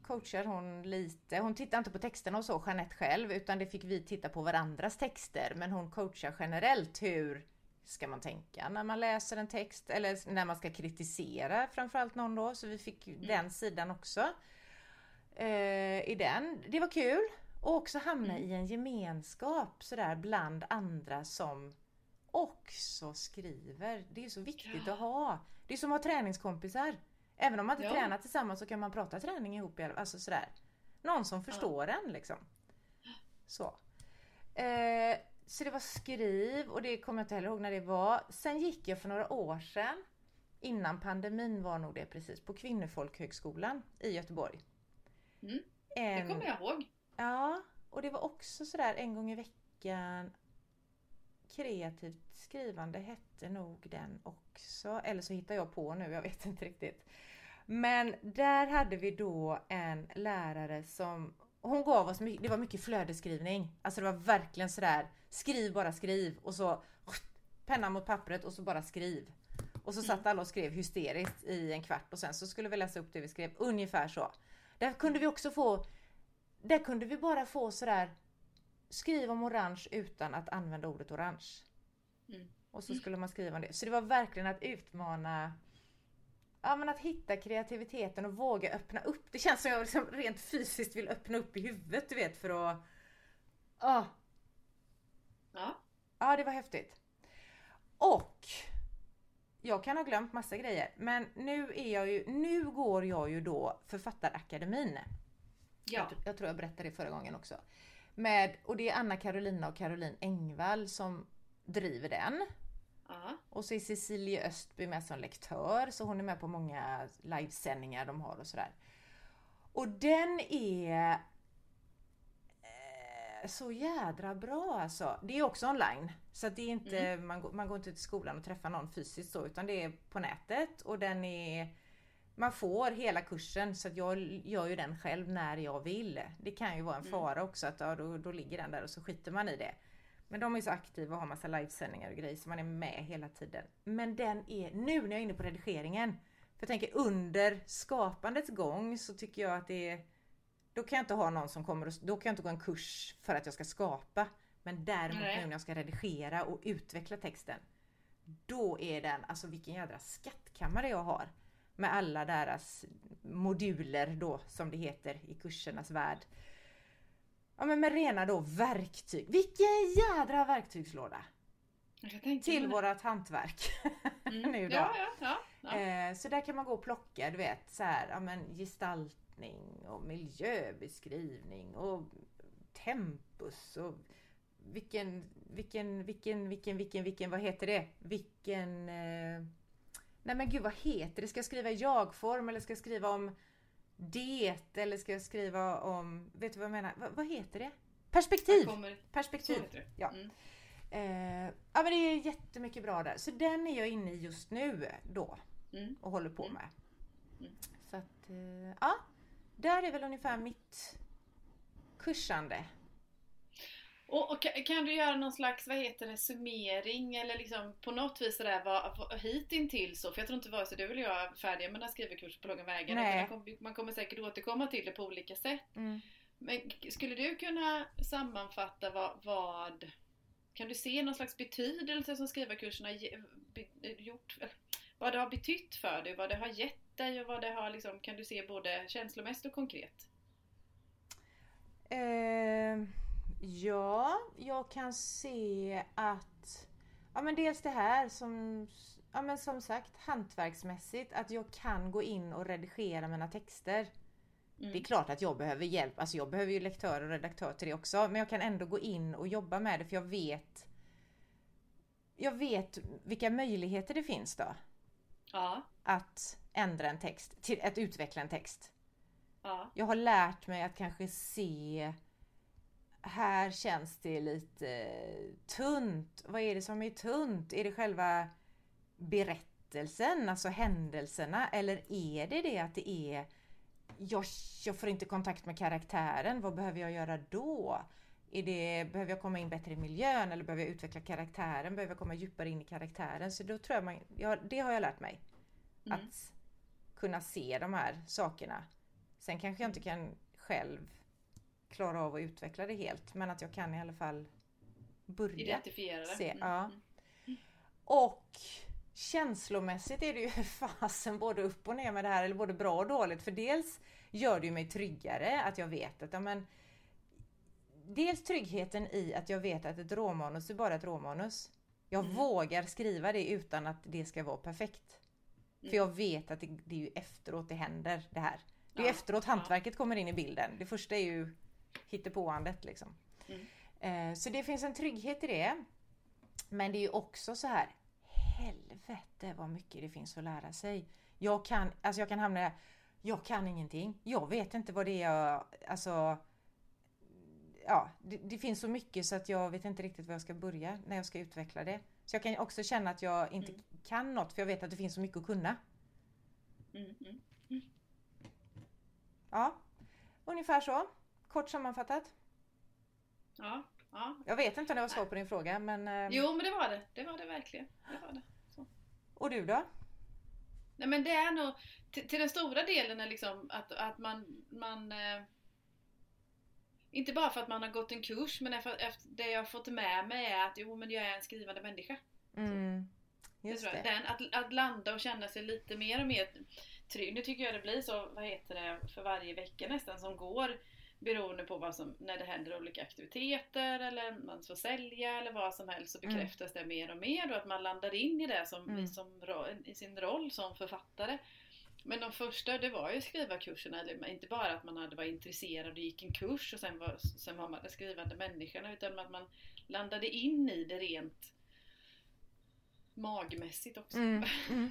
coachar hon lite. Hon tittar inte på texterna och så, Jeanette själv, utan det fick vi titta på varandras texter. Men hon coachar generellt hur ska man tänka när man läser en text eller när man ska kritisera framförallt någon då. Så vi fick ju den sidan också. Eh, I den. Det var kul. Och också hamna Mm. i en gemenskap sådär bland andra som också skriver. Det är så viktigt Ja. att ha. Det är som att ha träningskompisar. Även om man inte Ja. tränar tillsammans så kan man prata träning ihop. Alltså sådär. Någon som förstår en liksom. Så. Eh, så det var skriv och det kommer jag inte heller ihåg när det var. Sen gick jag för några år sedan, innan pandemin var nog det precis, på Kvinnofolkhögskolan i Göteborg. Mm. Det En, kommer jag ihåg. Ja, och det var också sådär en gång i veckan. Kreativt skrivande hette nog den också. Eller så hittar jag på nu, jag vet inte riktigt. Men där hade vi då en lärare som hon gav oss mycket, det var mycket flödesskrivning. Alltså det var verkligen sådär, skriv bara skriv och så penna mot pappret och så bara skriv. Och så satt alla och skrev hysteriskt i en kvart och sen så skulle vi läsa upp det vi skrev, ungefär så. Där kunde vi också få, där kunde vi bara få sådär, skriv om orange utan att använda ordet orange. Mm. Och så skulle man skriva om det. Så det var verkligen att utmana Ja men att hitta kreativiteten och våga öppna upp. Det känns som jag liksom rent fysiskt vill öppna upp i huvudet du vet för att... Ja, Ja. ja det var häftigt. Och jag kan ha glömt massa grejer men nu är jag ju, nu går jag ju då Författarakademin. Ja. Jag, jag tror jag berättade det förra gången också. Med, och det är Anna Carolina och Caroline Engvall som driver den. Ja. Och så är Cecilie Östby med som lektör, så hon är med på många livesändningar de har och sådär. Och den är eh, så jädra bra alltså. Det är också online. Så att det är inte, man, går, man går inte till skolan och träffar någon fysiskt så, utan det är på nätet och den är man får hela kursen så jag gör ju den själv när jag vill. Det kan ju vara en Mm. fara också att ja, då, då ligger den där och så skiter man i det. Men de är så aktiva och har massa livesändningar och grejer så man är med hela tiden. Men den är, nu när jag är inne på redigeringen, för jag tänker under skapandets gång så tycker jag att det är då kan jag inte ha någon som kommer och, då kan jag inte gå en kurs för att jag ska skapa. Men däremot Nej. nu när jag ska redigera och utveckla texten. Då är den, alltså vilken jädra skattkammare jag har. Med alla deras moduler då som det heter i kursernas värld. Ja men med rena då verktyg. Vilken jädra verktygslåda! Till det. vårat hantverk. Mm. nu då. Ja, ja, ja. Eh, så där kan man gå och plocka, du vet, så här, ja, men gestaltning och miljöbeskrivning och tempus och vilken, vilken, vilken, vilken, vilken, vilken, vad heter det? Vilken... Nej men gud vad heter det? Ska jag skriva i jag-form eller ska jag skriva om det? Eller ska jag skriva om, vet du vad jag menar? Vad, vad heter det? Perspektiv! Perspektiv! det. Ja. Mm. Eh, ja men det är jättemycket bra där. Så den är jag inne i just nu då Mm. och håller på Mm. med. Mm. Så att, eh, ja. Där är väl ungefär mitt kursande. Och, och kan- du göra någon slags, vad heter det, summering eller liksom på något vis sådär vad, vad, hittills så, för jag tror inte vare sig du eller jag är färdiga med den här skrivarkursen på långa vägar. Nej. kommer- Man kommer säkert återkomma till det på olika sätt. Mm. Men skulle du kunna sammanfatta vad, vad kan du se någon slags betydelse som skrivarkurserna ge- be- gjort, vad det har betytt för dig, vad det har gett dig och vad det har liksom, kan du se både känslomässigt och konkret? Eh, ja, jag kan se att Ja men dels det här som Ja men som sagt hantverksmässigt att jag kan gå in och redigera mina texter. Mm. Det är klart att jag behöver hjälp, alltså jag behöver ju lektör och redaktör till det också. Men jag kan ändå gå in och jobba med det för jag vet Jag vet vilka möjligheter det finns då. Ja, Att ändra en text, till att utveckla en text. ja, Jag har lärt mig att kanske se Här känns det lite tunt. Vad är det som är tunt? Är det själva berättelsen, alltså händelserna? Eller är det det att det är jag, jag får inte kontakt med karaktären, vad behöver jag göra då? Är det, behöver jag komma in bättre i miljön eller behöver jag utveckla karaktären? Behöver jag komma djupare in i karaktären? Så då tror jag man, ja, det har jag lärt mig. Mm. Att kunna se de här sakerna. Sen kanske jag inte kan själv klara av att utveckla det helt men att jag kan i alla fall börja. identifiera det. Se, Mm, ja. mm. Och känslomässigt är det ju fasen både upp och ner med det här, eller både bra och dåligt. För dels gör det ju mig tryggare att jag vet att, ja men Dels tryggheten i att jag vet att ett råmanus är bara ett råmanus. Jag Mm. vågar skriva det utan att det ska vara perfekt. Mm. För jag vet att det, det är ju efteråt det händer det här. Det är Ja, efteråt ja. hantverket kommer in i bilden. Det första är ju hittepåandet liksom. Mm. Eh, så det finns en trygghet i det. Men det är ju också så här. Helvete vad mycket det finns att lära sig. Jag kan, alltså jag kan hamna där. Jag kan ingenting. Jag vet inte vad det är jag, alltså. Ja, det, det finns så mycket så att jag vet inte riktigt var jag ska börja när jag ska utveckla det. Så jag kan också känna att jag inte Mm. kan något för jag vet att det finns så mycket att kunna. Mm, mm. Ja, ungefär så. Kort sammanfattat. Ja, ja. Jag vet inte om det var svar på din fråga men... eh, Jo men det var det. Det var det verkligen. Det var det. Och du då? Nej men det är nog till, till den stora delen är liksom att, att man, man eh, inte bara för att man har gått en kurs men efter, efter det jag har fått med mig är att jo men jag är en skrivande människa. Mm, just det. Den, att, att landa och känna sig lite mer och mer trygg. Nu tycker jag det blir så, vad heter det, för varje vecka nästan som går. Beroende på vad som, när det händer olika aktiviteter eller man får sälja eller vad som helst så Mm. bekräftas det mer och mer och att man landar in i det som, Mm. i, som, i sin roll som författare. Men de första, det var ju skrivarkurserna, eller inte bara att man hade var intresserad och gick en kurs och sen var, sen var man den skrivande människan utan att man landade in i det rent magmässigt också. Mm, mm.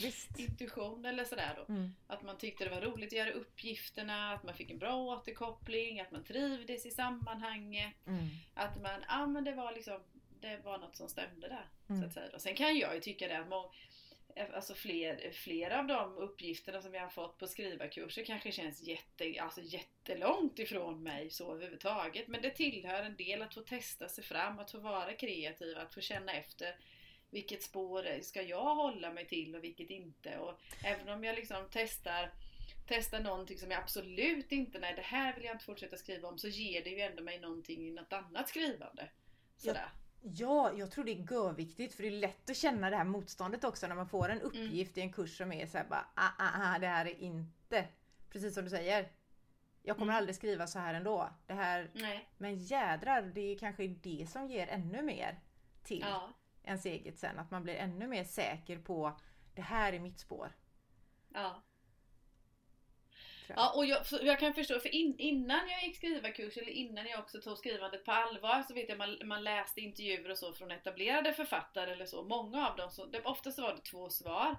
Intuition eller sådär då. Mm, Att man tyckte det var roligt att göra uppgifterna, att man fick en bra återkoppling, att man trivdes i sammanhanget. mm, Att man, ja men det var liksom, det var något som stämde där. Så Mm. att säga. Och sen kan jag ju tycka det att må, alltså fler, flera av de uppgifterna som jag har fått på skrivarkurser kanske känns jätte, alltså jättelångt ifrån mig så överhuvudtaget. Men det tillhör en del att få testa sig fram, att få vara kreativ, att få känna efter vilket spår ska jag hålla mig till och vilket inte. Och även om jag liksom testar testar någonting som jag absolut inte, nej det här vill jag inte fortsätta skriva om, så ger det ju ändå mig någonting i något annat skrivande. Sådär. Ja, jag tror det är görviktigt för det är lätt att känna det här motståndet också när man får en uppgift i en kurs som är så här bara ah, ah, ah, det här är inte precis som du säger. Jag kommer Mm. aldrig skriva så här ändå. Det här, Nej. men jädrar, det är kanske det som ger ännu mer till Ja. Ens eget sen. Att man blir ännu mer säker på det här är mitt spår. Ja. Ja, och jag, jag kan förstå, för in, innan jag gick skrivarkurs eller innan jag också tog skrivandet på allvar så vet jag man, man läste intervjuer och så från etablerade författare eller så. Många av dem, så, det, oftast var det två svar.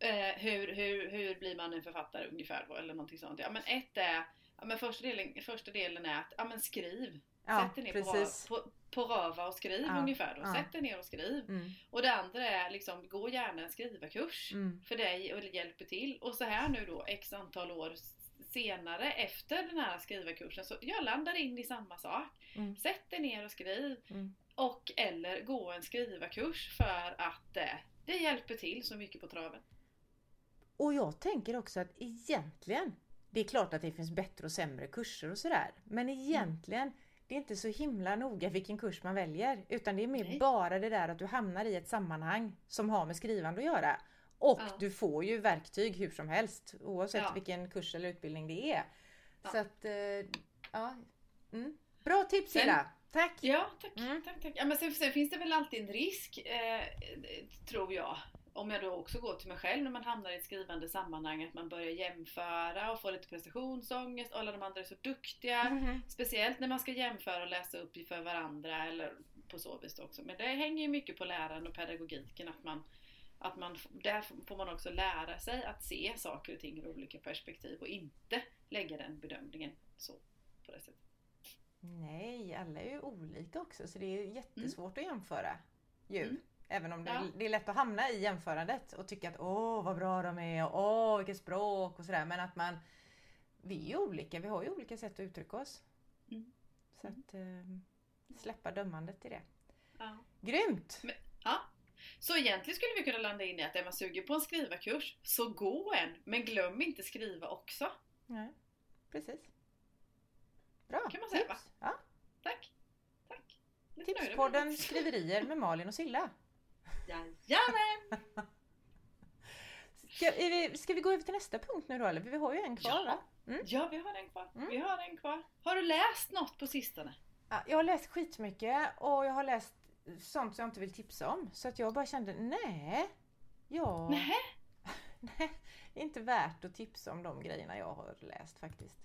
Eh, hur, hur, hur blir man en författare ungefär då, eller någonting sånt. Ja men ett är, ja men första delen, första delen är att, ja men skriv. Ja, Sätt dig ner precis. på, på, på röva och skriv Ja, ungefär. Då. ja. Sätt dig ner och skriv. Mm, Och det andra är liksom, gå gärna en skrivarkurs mm, för dig och hjälper till. Och så här nu då x antal år senare efter den här skrivarkursen så jag landar in i samma sak. Mm. Sätt dig ner och skriv. mm. Och eller gå en skrivarkurs för att eh, det hjälper till så mycket på traven. Och jag tänker också att egentligen, det är klart att det finns bättre och sämre kurser och sådär. Men egentligen, det är inte så himla noga vilken kurs man väljer. Utan det är mer Nej. bara det där att du hamnar i ett sammanhang som har med skrivande att göra. Och Ja. du får ju verktyg hur som helst oavsett Ja. vilken kurs eller utbildning det är. Ja. Så att, eh, ja. Mm. Bra tips Illa! Tack! Ja, tack. Mm. tack, tack. Ja, men sen, sen finns det väl alltid en risk, eh, tror jag. Om jag då också går till mig själv när man hamnar i ett skrivande sammanhang, att man börjar jämföra och får lite prestationsångest alla de andra är så duktiga. Mhm. Speciellt när man ska jämföra och läsa upp för varandra eller på så vis också. Men det hänger ju mycket på läraren och pedagogiken att man att man, där får man också lära sig att se saker och ting ur olika perspektiv och inte lägga den bedömningen så på det sättet. Nej, alla är ju olika också så det är ju jättesvårt att jämföra ju. Mm. Även om det, Ja. det är lätt att hamna i jämförandet och tycka att åh vad bra de är och åh vilket språk och sådär. Men att man, vi är ju olika, vi har ju olika sätt att uttrycka oss. Mm. Så att eh, släppa dömandet i det. Ja. Grymt! Ja. Så egentligen skulle vi kunna landa in i att är man sugen på en skrivarkurs, så gå en! Men glöm inte skriva också. Nej, precis. Bra! Kan man säga, tips. Ja. Tack! Tack! Tipspodden. Skriverier med Malin och Silla. Jajamän! Ska, vi, ska vi gå över till nästa punkt nu då eller? Vi har ju en kvar va? Mm. Ja, vi har en kvar. Mm. Vi har en kvar. Har du läst något på sistone? Ja, jag har läst skitmycket och jag har läst sånt som jag inte vill tipsa om. Så att jag bara kände, nej. Ja, Nej. nej, inte värt att tipsa om de grejerna jag har läst faktiskt.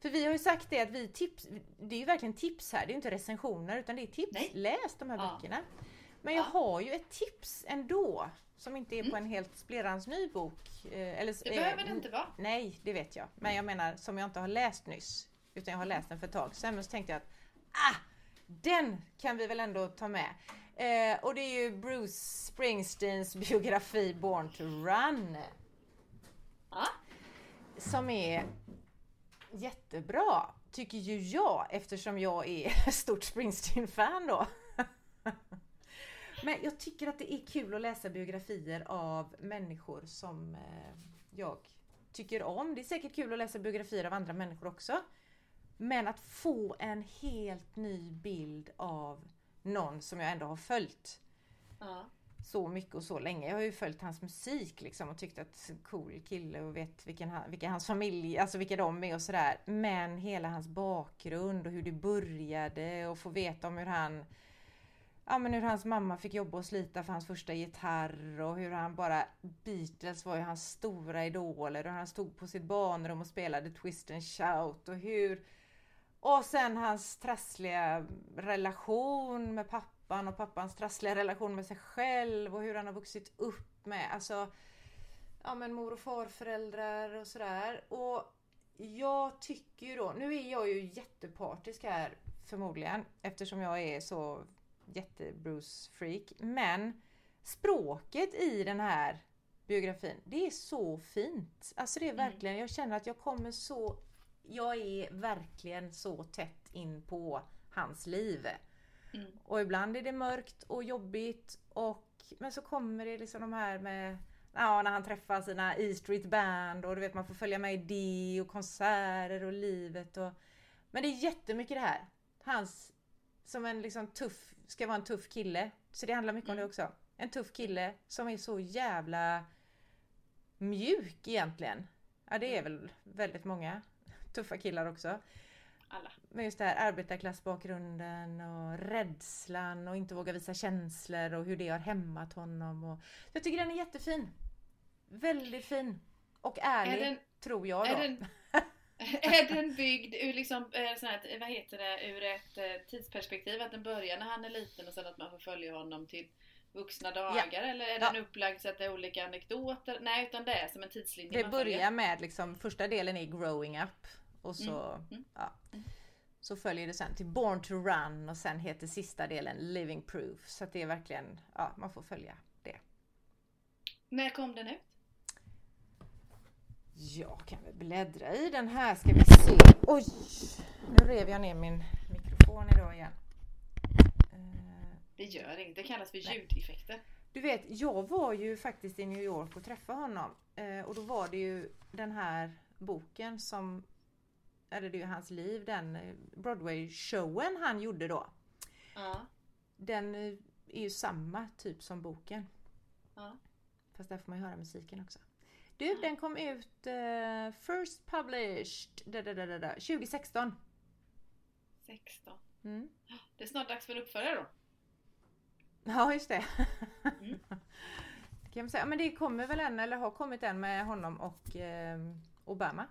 För vi har ju sagt det att vi tips, det är ju verkligen tips här, det är inte recensioner utan det är tips. Nej. Läs de här Ja. böckerna. Men jag Ja. har ju ett tips ändå. Som inte är på Mm. en helt splirrans ny bok. eh, Eller, Det eh, behöver det inte vara. Nej, det vet jag. Men jag menar som jag inte har läst nyss. Utan jag har läst den för ett tag sedan. Men så tänkte jag att ah, den kan vi väl ändå ta med. Eh, och det är ju Bruce Springsteens biografi Born to Run. Ja. Som är jättebra, tycker ju jag eftersom jag är stort Springsteen-fan då. Men jag tycker att det är kul att läsa biografier av människor som eh, jag tycker om. Det är säkert kul att läsa biografier av andra människor också. Men att få en helt ny bild av någon som jag ändå har följt Ja. så mycket och så länge. Jag har ju följt hans musik liksom och tyckt att cool kille och vet vilken, han, vilken hans familj, alltså vilka de är och sådär. Men hela hans bakgrund och hur det började och få veta om hur han Ja men hur hans mamma fick jobba och slita för hans första gitarr och hur han bara Beatles var ju hans stora idoler och han stod på sitt barnrum och spelade Twist and Shout och hur och sen hans trassliga relation med pappan och pappans trassliga relation med sig själv och hur han har vuxit upp med alltså ja men mor och farföräldrar och sådär. Och jag tycker ju då, nu är jag ju jättepartisk här förmodligen eftersom jag är så jätte Bruce freak men språket i den här biografin, det är så fint. Alltså det är Mm. verkligen, jag känner att jag kommer så jag är verkligen så tätt in på hans liv. Mm. Och ibland är det mörkt och jobbigt och men så kommer det liksom de här med Ja, när han träffar sina E Street Band och du vet man får följa med i det och konserter och livet och Men det är jättemycket det här. Hans som en liksom tuff, ska vara en tuff kille. Så det handlar mycket om det Mm. också. En tuff kille som är så jävla mjuk egentligen. Ja det är väl väldigt många tuffa killar också. Alla. Men just det här arbetarklassbakgrunden och rädslan och inte våga visa känslor och hur det har hämmat honom. Och... Jag tycker den är jättefin. Väldigt fin. Och ärlig, Är den, tror jag då. är, den, är den byggd ur liksom, eh, sån här, vad heter det, ur ett eh, tidsperspektiv? Att den börjar när han är liten och sen att man får följa honom till vuxna dagar? Eller är Ja. den upplagd så att det är olika anekdoter? Nej, utan det är som en tidslinje Det börjar med liksom, första delen är growing up. Och så, Mm. ja. så följer det sen till Born to Run och sen heter sista delen Living Proof. Så att det är verkligen, ja man får följa det. När kom den ut? Jag kan väl bläddra i den här ska vi se. Oj! Nu rev jag ner min mikrofon idag igen. Det gör inget, det kallas för ljudeffekter. Du vet, jag var ju faktiskt i New York och träffade honom. Eh, och då var det ju den här boken som, eller det är ju hans liv, den eh, Broadway-showen han gjorde då. Ja. Den eh, är ju samma typ som boken. Ja. Fast där får man ju höra musiken också. Du, den kom ut eh, First Published da, da, da, da, da, 2016. 16. Mm. Det är snart dags för en uppföljare då. Ja, just det. Mm. kan man säga. Men det kommer väl en, eller har kommit en med honom och eh, Obama.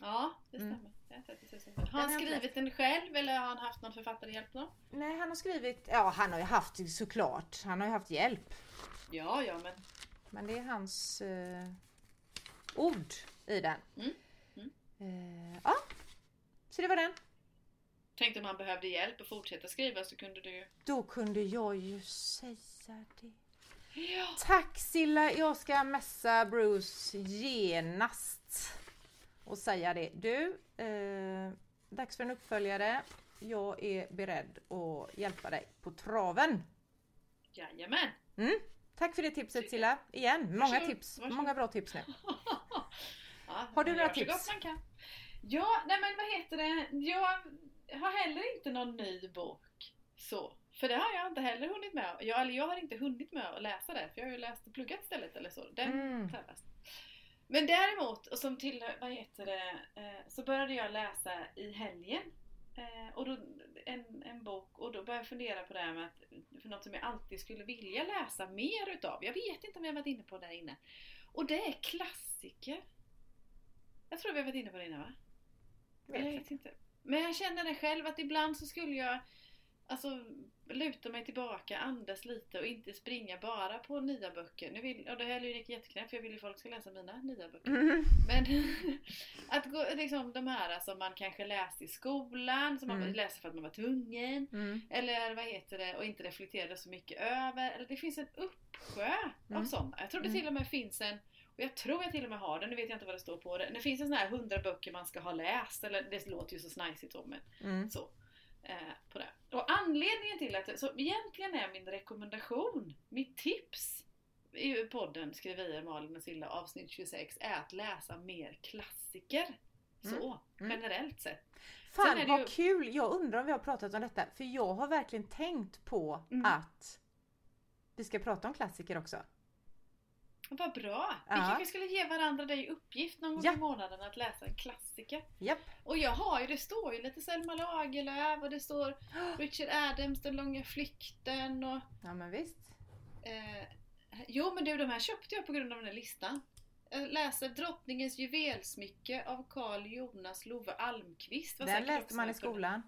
Ja, det Mm. stämmer. Det har han skrivit den själv eller har han haft någon författare hjälp honom? Nej, han har skrivit, ja han har ju haft såklart, han har ju haft hjälp. Ja, ja men Men det är hans eh, ord i den. Mm. Eh, ja, så det var den. tänkte om han behövde hjälp att fortsätta skriva så kunde du ju... Då kunde jag ju säga det. Ja. Tack Silla, jag ska messa Bruce genast. Och säga det. Du, eh, dags för en uppföljare. Jag är beredd att hjälpa dig på traven. Jajamän! Mm. Tack för det tipset Silla. Igen, många Varsågod, tips. varsågod. Många bra tips nu. Ja, Har du några tips? Ja, nej men vad heter det? Jag har heller inte någon ny bok. Så. För det har jag inte heller hunnit med. Jag, eller jag har inte hunnit med att läsa det. För jag har ju läst och pluggat istället eller så. Den Mm. Men däremot, och som till, vad heter det, eh, så började jag läsa i helgen. Eh, och då, en, en bok och då började jag fundera på det här med att, för något som jag alltid skulle vilja läsa mer utav. Jag vet inte om jag varit inne på det där inne. Och det är klassiker. Jag tror vi har varit inne på det innan va? Vet jag. vet inte. Men jag känner det själv att ibland så skulle jag alltså luta mig tillbaka, andas lite och inte springa bara på nya böcker. Nu vill, och det här är ju jätteknäppt för jag vill ju folk ska läsa mina nya böcker. Mm. Men att gå, liksom de här som man kanske läste i skolan, som man Mm. läste för att man var tvungen. Mm. Eller vad heter det, och inte reflekterade så mycket över. Eller det finns en uppsjö av Mm. sådana. Jag tror det Mm. till och med finns en, och jag tror jag till och med har den, nu vet jag inte vad det står på det. Det finns en sån här hundra böcker man ska ha läst, eller det låter ju så snajsigt så men så. Eh, på det. Och anledningen till att, så egentligen är min rekommendation, mitt tips i podden Skriverier Malin och Silla avsnitt 26 är att läsa mer klassiker. Så, Mm. generellt sett. Fan vad ju- kul! Jag undrar om vi har pratat om detta. För jag har verkligen tänkt på Mm. att vi ska prata om klassiker också. Vad bra! Vi Ja. kanske skulle ge varandra det i uppgift någon gång Ja. i månaden att läsa en klassiker. Japp. Och jag har ju, det står ju lite Selma Lagerlöf och det står Richard Adams, Den långa flykten och Ja men visst. eh, Jo men du, de här köpte jag på grund av den här listan. Jag läser Drottningens juvelsmycke av Carl Jonas Love Almqvist. Var Den läste man i skolan.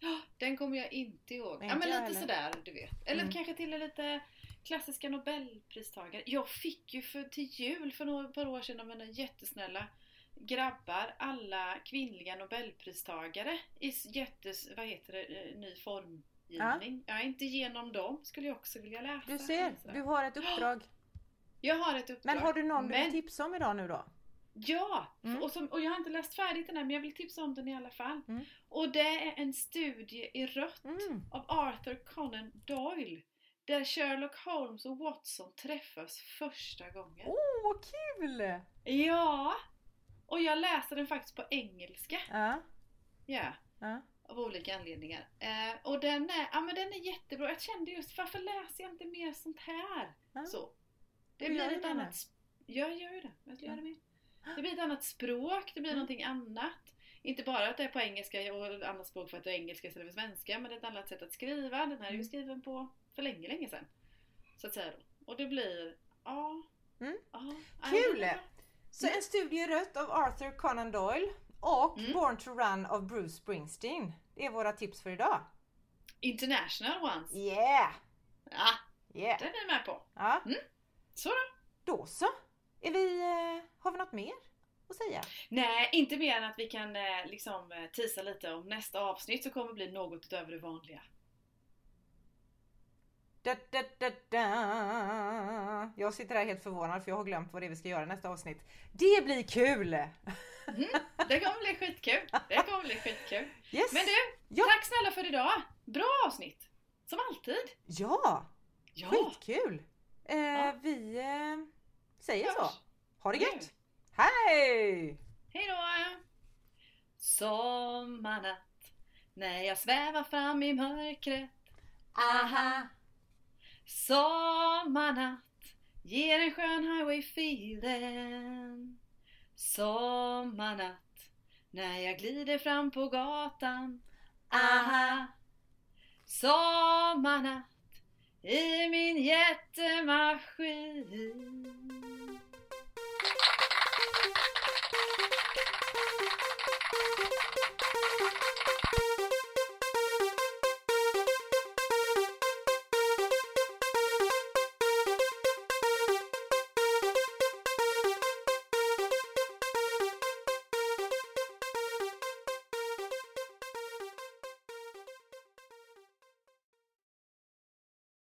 Ja, Den kommer jag inte ihåg. Nej, ja inte men lite heller. sådär, du vet. Eller Mm. kanske till lite klassiska nobelpristagare. Jag fick ju för, till jul för några par år sedan av mina jättesnälla grabbar alla kvinnliga nobelpristagare i jättes, vad heter det, eh, ny formgivning. Ja. inte genom dem skulle jag också vilja läsa. Du ser, du har ett uppdrag. Jag har ett uppdrag. Men har du någon du Men- vill tipsa om idag nu då? Ja! Mm. Och, som, och jag har inte läst färdigt den här men jag vill tipsa om den i alla fall. Mm. Och det är en studie i rött Mm. av Arthur Conan Doyle. Där Sherlock Holmes och Watson träffas första gången. Åh oh, vad kul! Ja! Och jag läser den faktiskt på engelska. Ja. Ja. Ja. Av olika anledningar. Eh, och den är, ja, men den är jättebra. Jag kände just varför läser jag inte mer sånt här? Ja. Så. Det blir ett annat... Jag gör ju det. Jag ska Ja. göra det mer. Det blir ett annat språk, det blir Mm. någonting annat. Inte bara att det är på engelska och ett annat språk för att det är engelska istället för svenska, men det är ett annat sätt att skriva. Den här är ju Mm. skriven på för länge, länge sedan. Så att säga då. Och det blir, ja. Mm. ja Kul! Så en studie i rött av Arthur Conan Doyle och Mm. Born to Run av Bruce Springsteen. Det är våra tips för idag. International ones. Yeah! Ja, Yeah! den är jag med på. Ja, Så då. då så. Är vi, eh, har vi något mer? att säga? Nej, inte mer än att vi kan eh, liksom eh, tisa lite om nästa avsnitt så kommer bli något utöver det vanliga. Da, da, da, da. Jag sitter här helt förvånad för jag har glömt vad det är vi ska göra i nästa avsnitt. Det blir kul! Mm, det kommer bli skitkul! Det kommer bli skitkul! Yes. Men du, Ja. tack snälla för idag! Bra avsnitt! Som alltid! Ja, Ja! skitkul! Eh, Ja. Vi eh, säger Hörs. så. Ha det gött! Hej! Hejdå! Sommarnatt när jag svävar fram i mörkret Aha! Sommarnatt ger en skön highway-feeling Sommarnatt när jag glider fram på gatan. Aha! Sommarnatt i min jättemaskin.